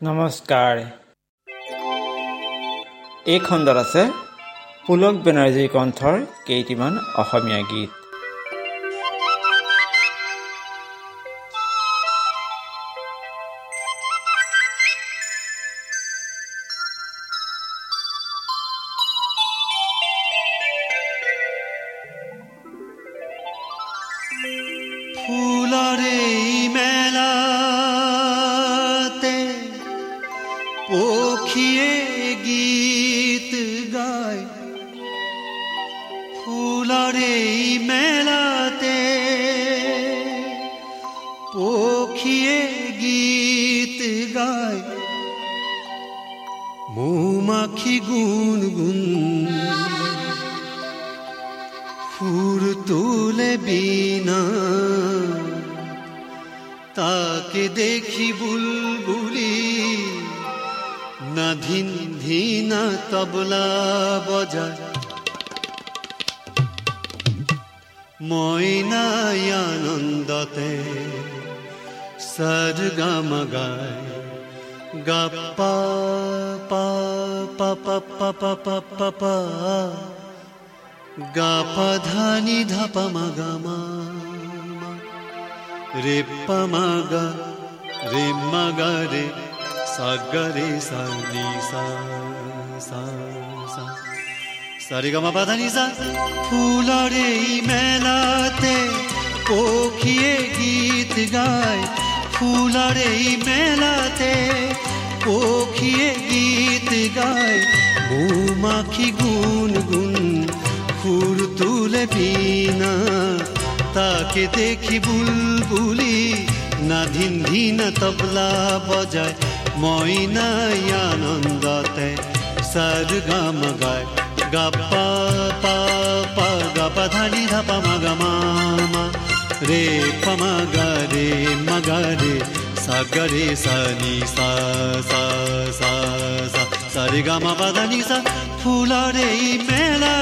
নমস্কাৰ। এই খণ্ডত আছে পুলক বেনাৰ্জী কণ্ঠৰ কেইটিমান অসমীয়া গীত। ময়নাই আনন্দতে সরগম গায় গপ্পা পা পা পা পা পা পা পা পা গা পা ধানি ধাপা মাগা মা রে পা মাগা রে মাগা রে সা গা রে সা নি সা সা সা মা পা ধানি সা এই মেলাতে পখিয়ে গীত গায়। ফুলরে এই মেলাতে পখিয়ে গীত গায়। মৌমাখি গুন গুন ফুর তুলে বিনা, তাকে দেখি বুলবুলি, না ধিন ধিন তবলা বজায়। ময়নাই আনন্দতে সর গাম গায়। प ग रे स नि सा सा सा सा स रे ग म प ध नि रे मगरि मगरे मेला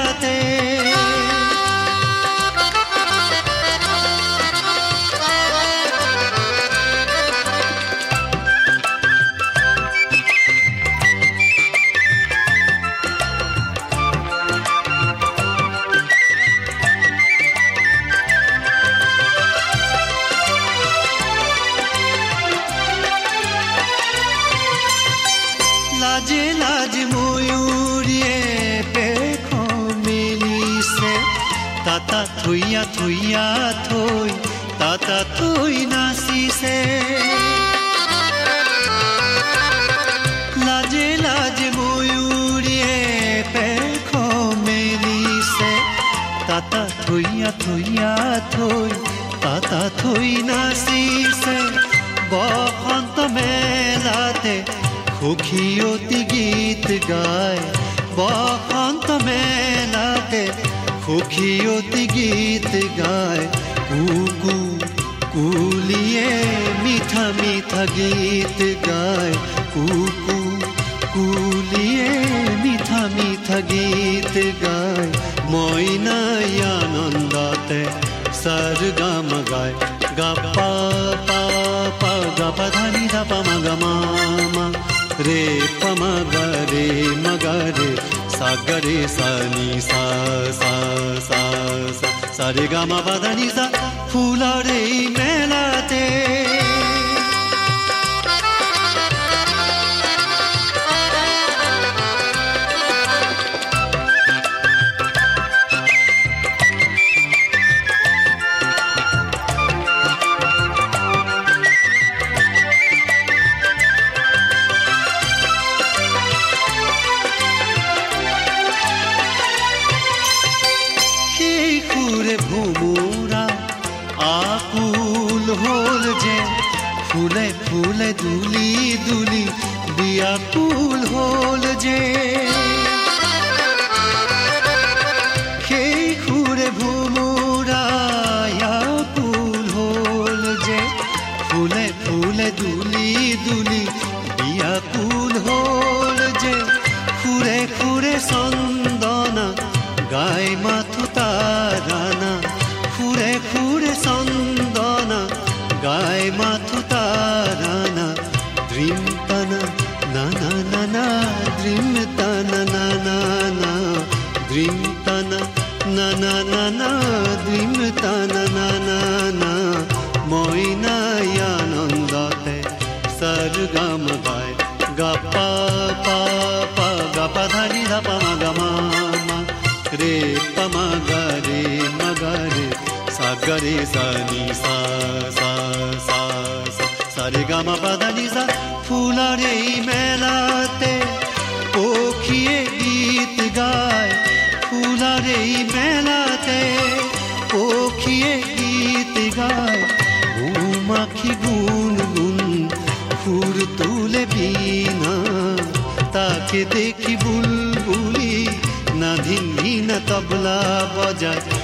মায়া থৈ তাতা থৈ নাচিছে। লাজে লাজে ময়ূৰীয়ে পেখ মেলিছে তাতা থৈয়া থৈয়া থৈ তাতা থৈ নাচিছে। বসন্ত মেলাতে সুখী অতি গীত গায় সুখীয়তি গীত গায়, কুকু কুলিয়ে মিঠা মিঠা গীত গায়, কুকু কুলিয়ে মিঠা মিঠা গীত গায় মইনাই আনন্দতে সর গাম গায় গা गरे सा नि सा सा सा सा सा। रे गा मा सा फूला रे मेला সুরে ভুমুরা আকুল হল যে ফুলে ফুলে দুলি দুলি বিয়াকুল হল যে সা গা রে সা নি সা সা সা সা সা রে গা মা পা ধা নি সা ফুলার এই মেলাতে পখিয়ে গীত গায় ফুলার এই মেলাতে পখিয়ে গীত গায় মাখি গুন গুন ফুর তুলে বিনা তাকে দেখি বুলবুলি না ধিন্দি না তবলা বজায়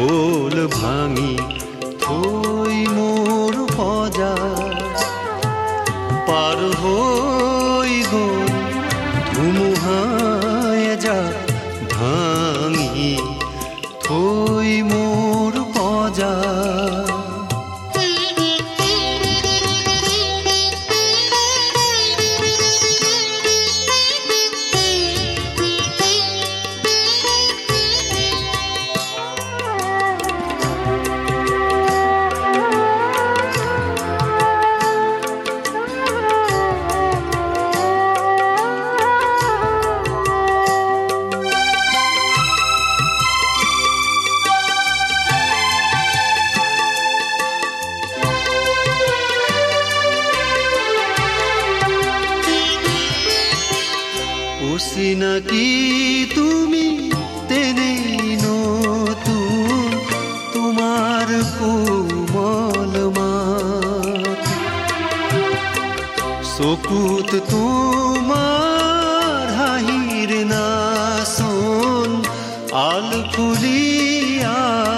গোল ভাঙি থই মোর পজা। পার হই গো ধুমুহায় চকুত হাহির না নাচোন আল ফুলিয়াত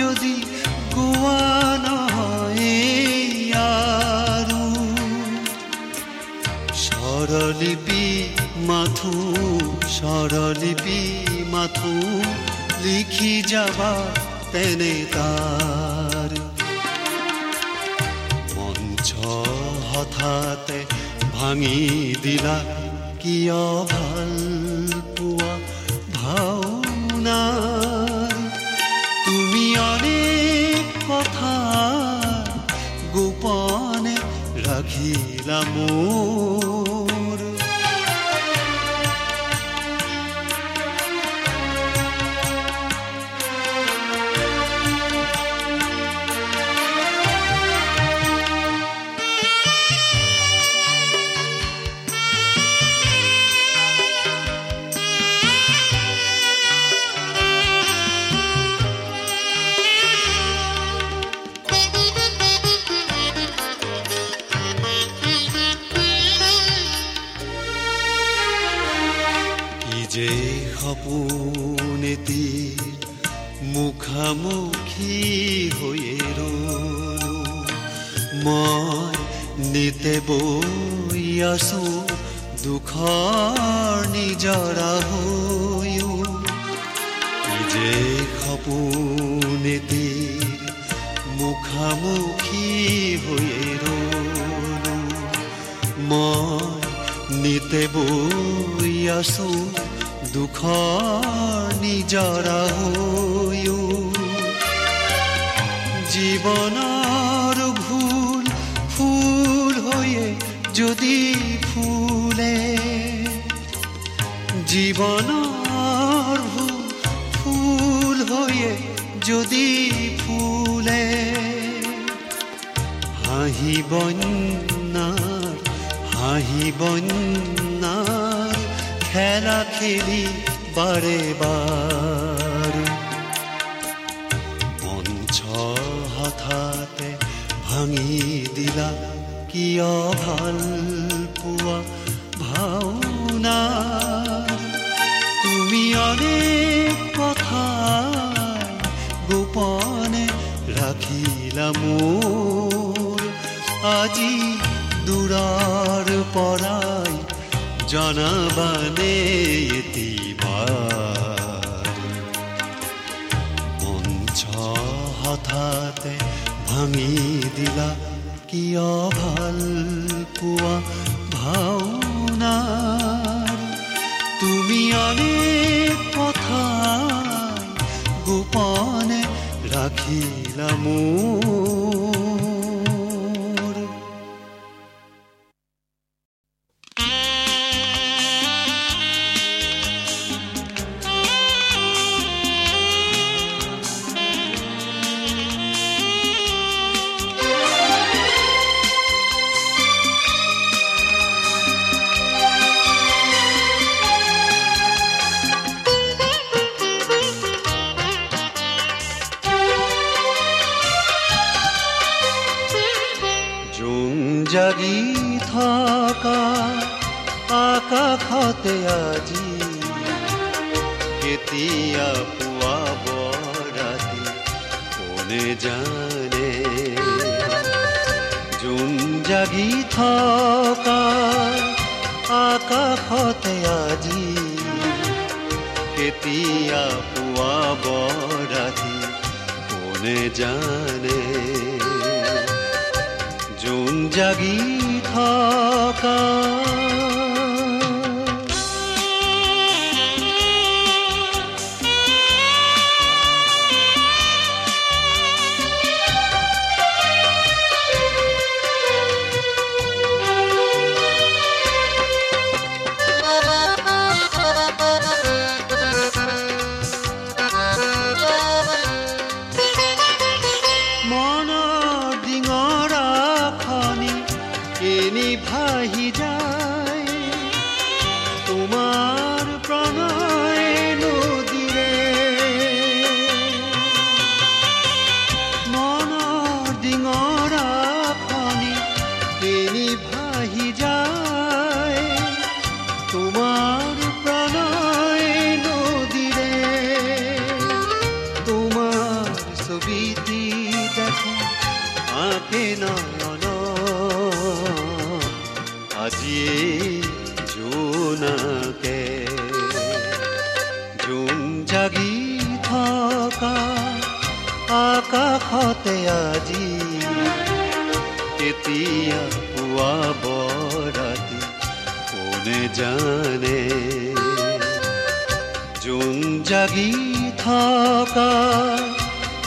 যদি গোয়ানো আরু স্বরলিপি মাথু স্বরলিপি মাথু, লিখি যাবা তেনে তার। মঞ্চ হঠাৎ ভাঙি দিলা, কিয় ভালো amor. সপোনেতি মুখামুখি হৈয়ে ৰলো মই নিতে বৈ আছো দুখৰ নিজৰা হৈও। যে সপোনেতি মুখামুখি হৈয়ে ৰলো মই নিতে বৈ আছো দুখৰ নিজৰা হৈও জীৱনৰ ভুল, ফুল হৈয়ে যদি ফুলে জীৱনৰ ভুল, ফুল হৈয়ে যদি ফুলে, হাঁহি বন্যাৰ হাঁহি বন্যাৰ খেলা খেলি বাৰে বাৰে মঞ্চ হঠাতে ভাঙি দিলা কিয় ভালো পোৱা ভাওনা। তুমি অনেক কথা গোপনে ৰাখিলা মোৰ আজি দূৰৰ পৰাই জনাবানে মঞ্চ হঠাতে ভাঙি দিলা কিয় আজি। কেতিয়া পুৱাব ৰাতি কোনে জানে? জোন জাগি থকা আকাশতে আজি। কেতিয়া পুৱাব ৰাতি কোনে জানে? জোন জাগি থকা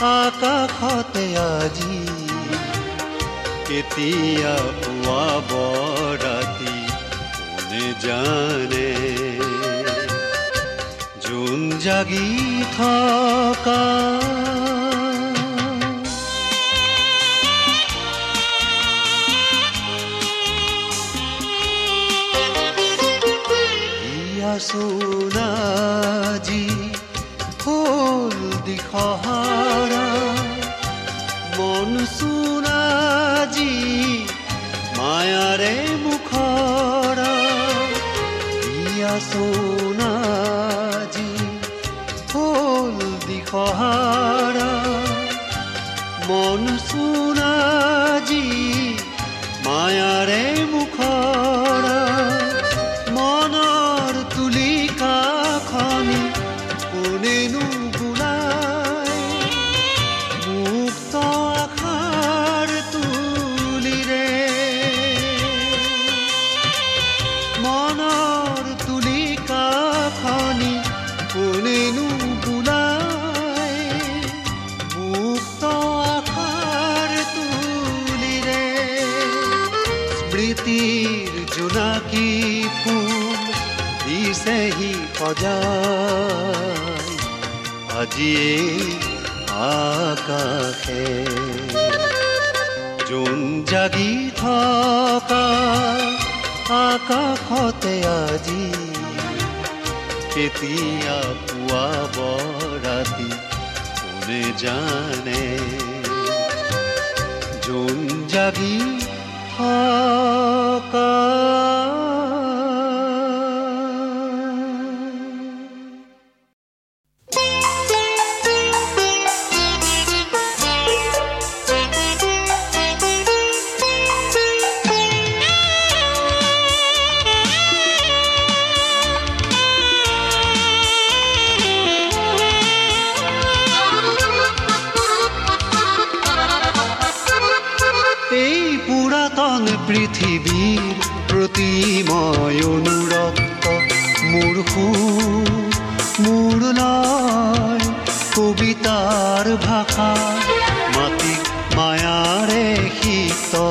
আকাশতে আজি। কেতিয়া পুৱাব ৰাতি কোনে জানে? জোন জাগি থকা। সোনাজি সহাৰা মন চুৰাজি মায়াৰে মুখৰা ইয়া চোনাজি হ'ল দিশহাৰ পৃথিৱীৰ প্ৰতি মই অনুৰক্ত মোৰ সুৰ কবিতাৰ ভাষা মাটিৰ মায়াৰে শীত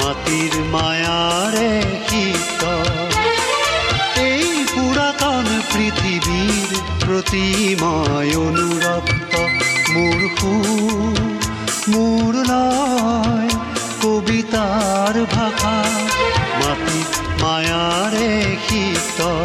মাটিৰ মায়াৰে শীত এই পুৰাতন পৃথিৱীৰ প্ৰতি মই অনুৰক্ত মোৰ ভাষা মাটিত মায়াৰে শীতল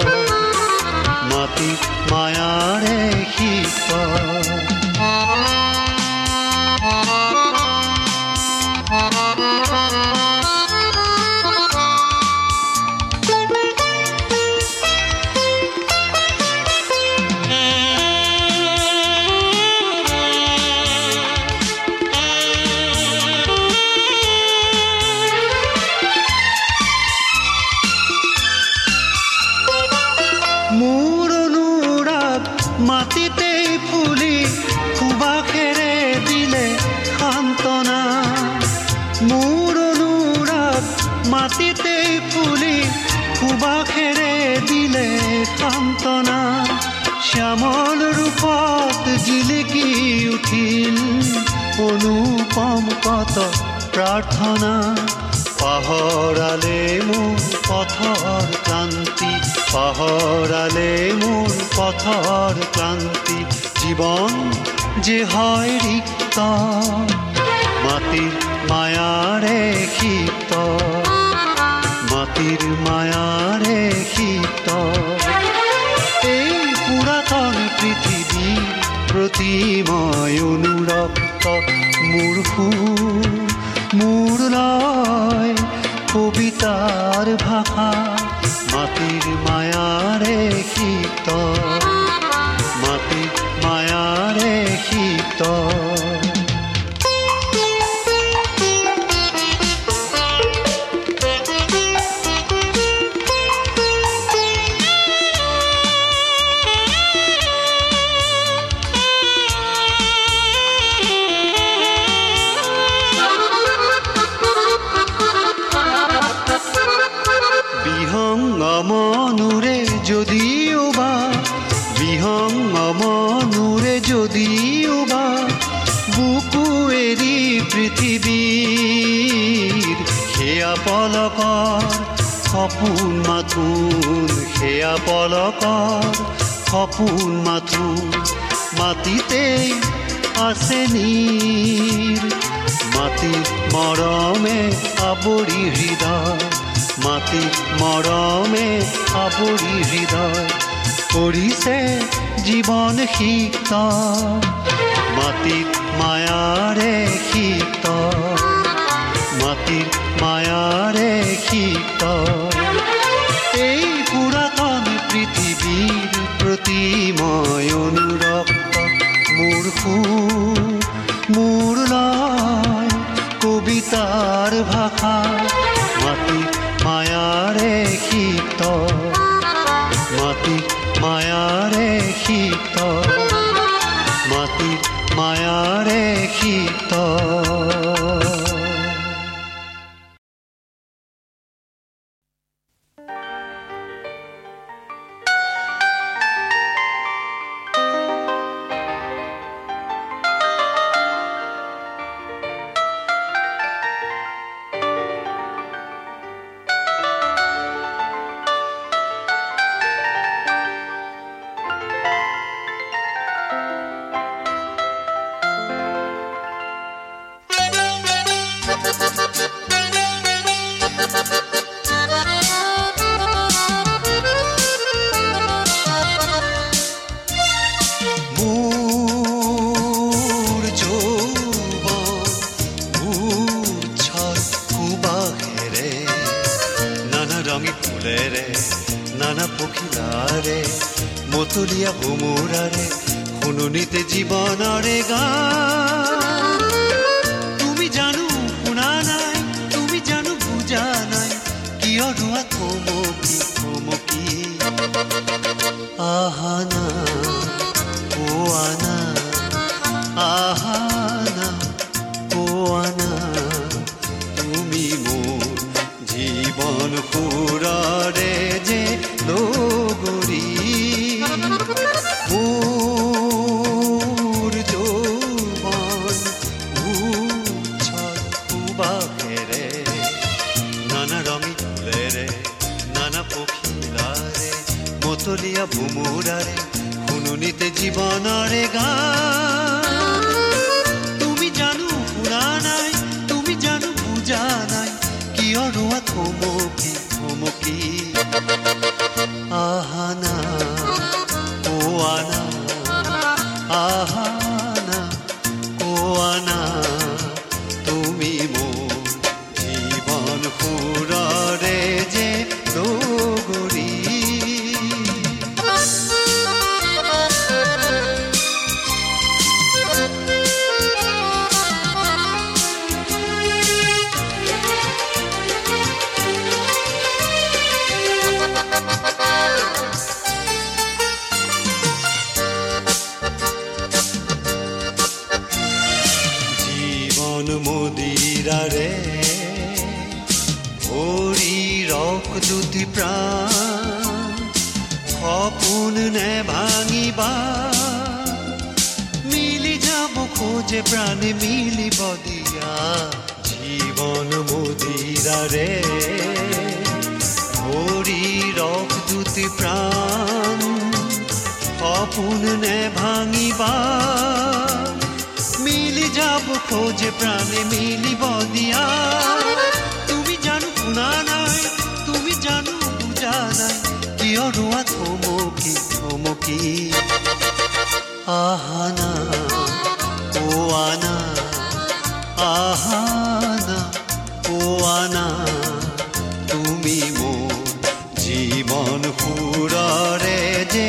কবিতাৰ ভাষা মাটিৰ মায়াৰে শীত মাটির মায়াৰে শীত সপোন মাথোন সেয়া পলকৰ সপোন মাথোন, মাটিতেই আছে নীৰ মাটিত মৰমে আৱৰি হৃদয়, মাটি মৰমে আৱৰি হৃদয় কৰিছে জীৱন শীত মাটিত মায়াৰে শীত মাটিৰ মায়ারে কি এই পুরাতন পৃথিবীর প্রতিময় অনুরক্ত মূর্খু, মূর নয়, কবিতার ভাষা, মাটি মায়ারে শীত মাটি মায়ারে শীত মাটি মায়ারে শীত মতলীয়া ভুমুরারে শুনুনিতে জীৱনৰে গা। তুমি জানো শুনা নাই তুমি জানো বুজা নাই কিয় ৰোৱা থমকি থমকি আহানা আনা আহানা যাব খোজে প্ৰাণে মিলিব দিয়া। জীৱন মদিৰাৰে শৰীৰক দুটি প্ৰাণ সপোন নে ভাঙিবা। মিলি যাব খোঁজে প্রাণে মিলিব দিয়া। তুমি জানো শুনা নাই, তুমি জানো বুজা নাই, কিয় ৰোৱা থমকি থমকি আহানা পোৱানা আহানা পোৱানা তুমি মোৰ জীৱন সুৰৰে যে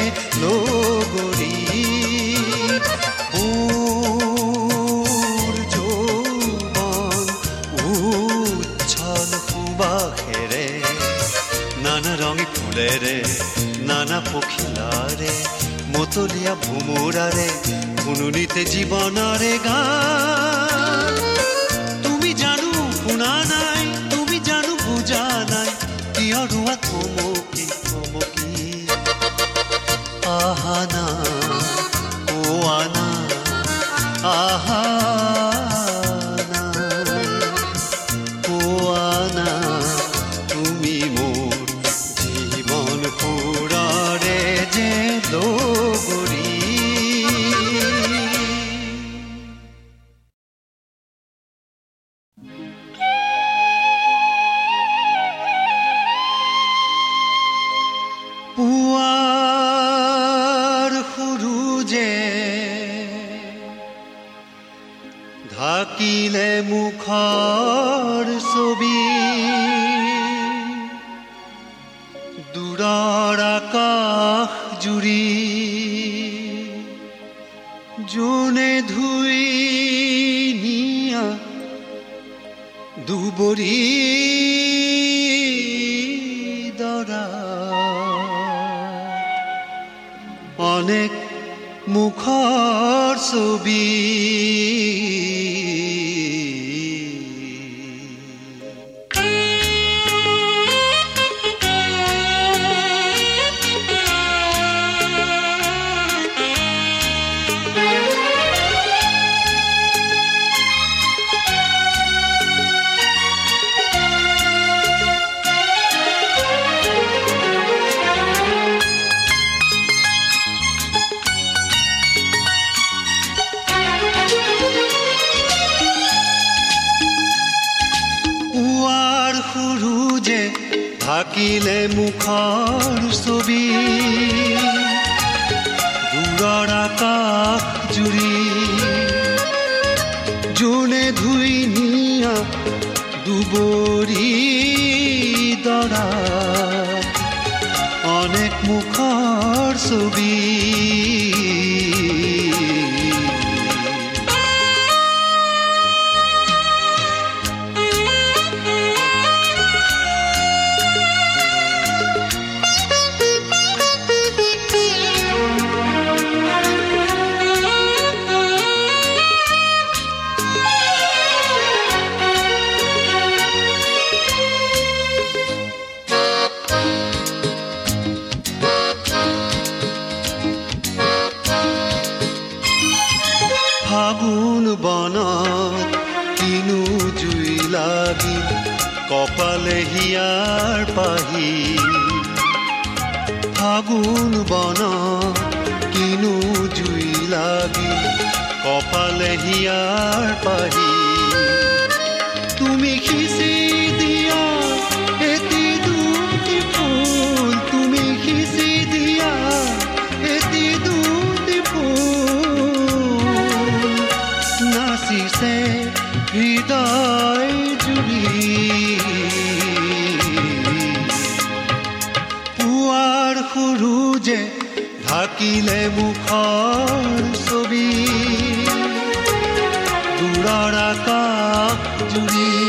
সুবাসেৰে নানা ৰঙী ফুলেৰে নানা পখিলাৰে মতলীয়া ভোমোৰাৰে শুনুনিতে জীৱনৰে গা। তুমি জানো শুনা নাই, তুমি জানো বুজা নাই কিয় ৰোৱা থমকি থমকি। আহানা পোৱানা অনেক মুখর ছবি। ಮುಖಾಣ কাপোৰো যে ঢাকিলে মুখৰ ছবি। দূৰৰ আকাশ জুৰি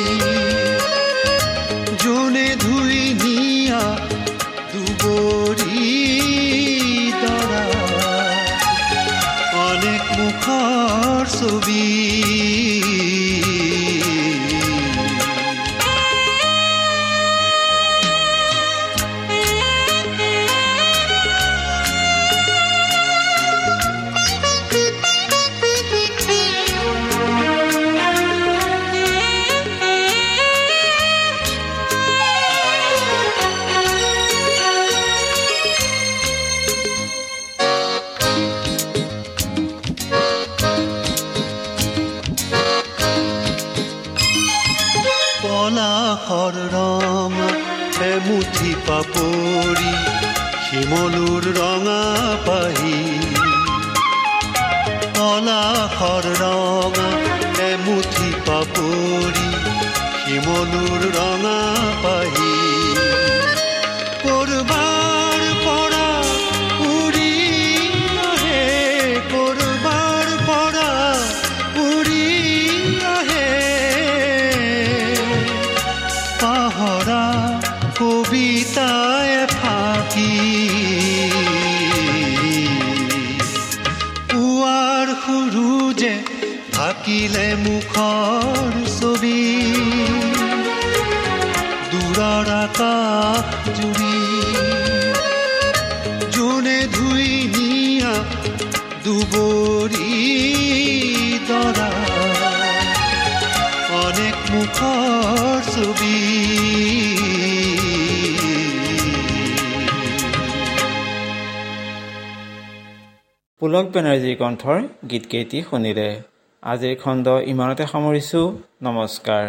নলাখৰ ৰং এমুঠি পাপৰি শিমলুৰ ৰঙা পাহি। কৰবা পুলক বেনাৰ্জীৰ কণ্ঠৰ গীতকেইটি শুনিলে। আজিৰ খণ্ড ইমানতে সামৰিছোঁ। নমস্কাৰ।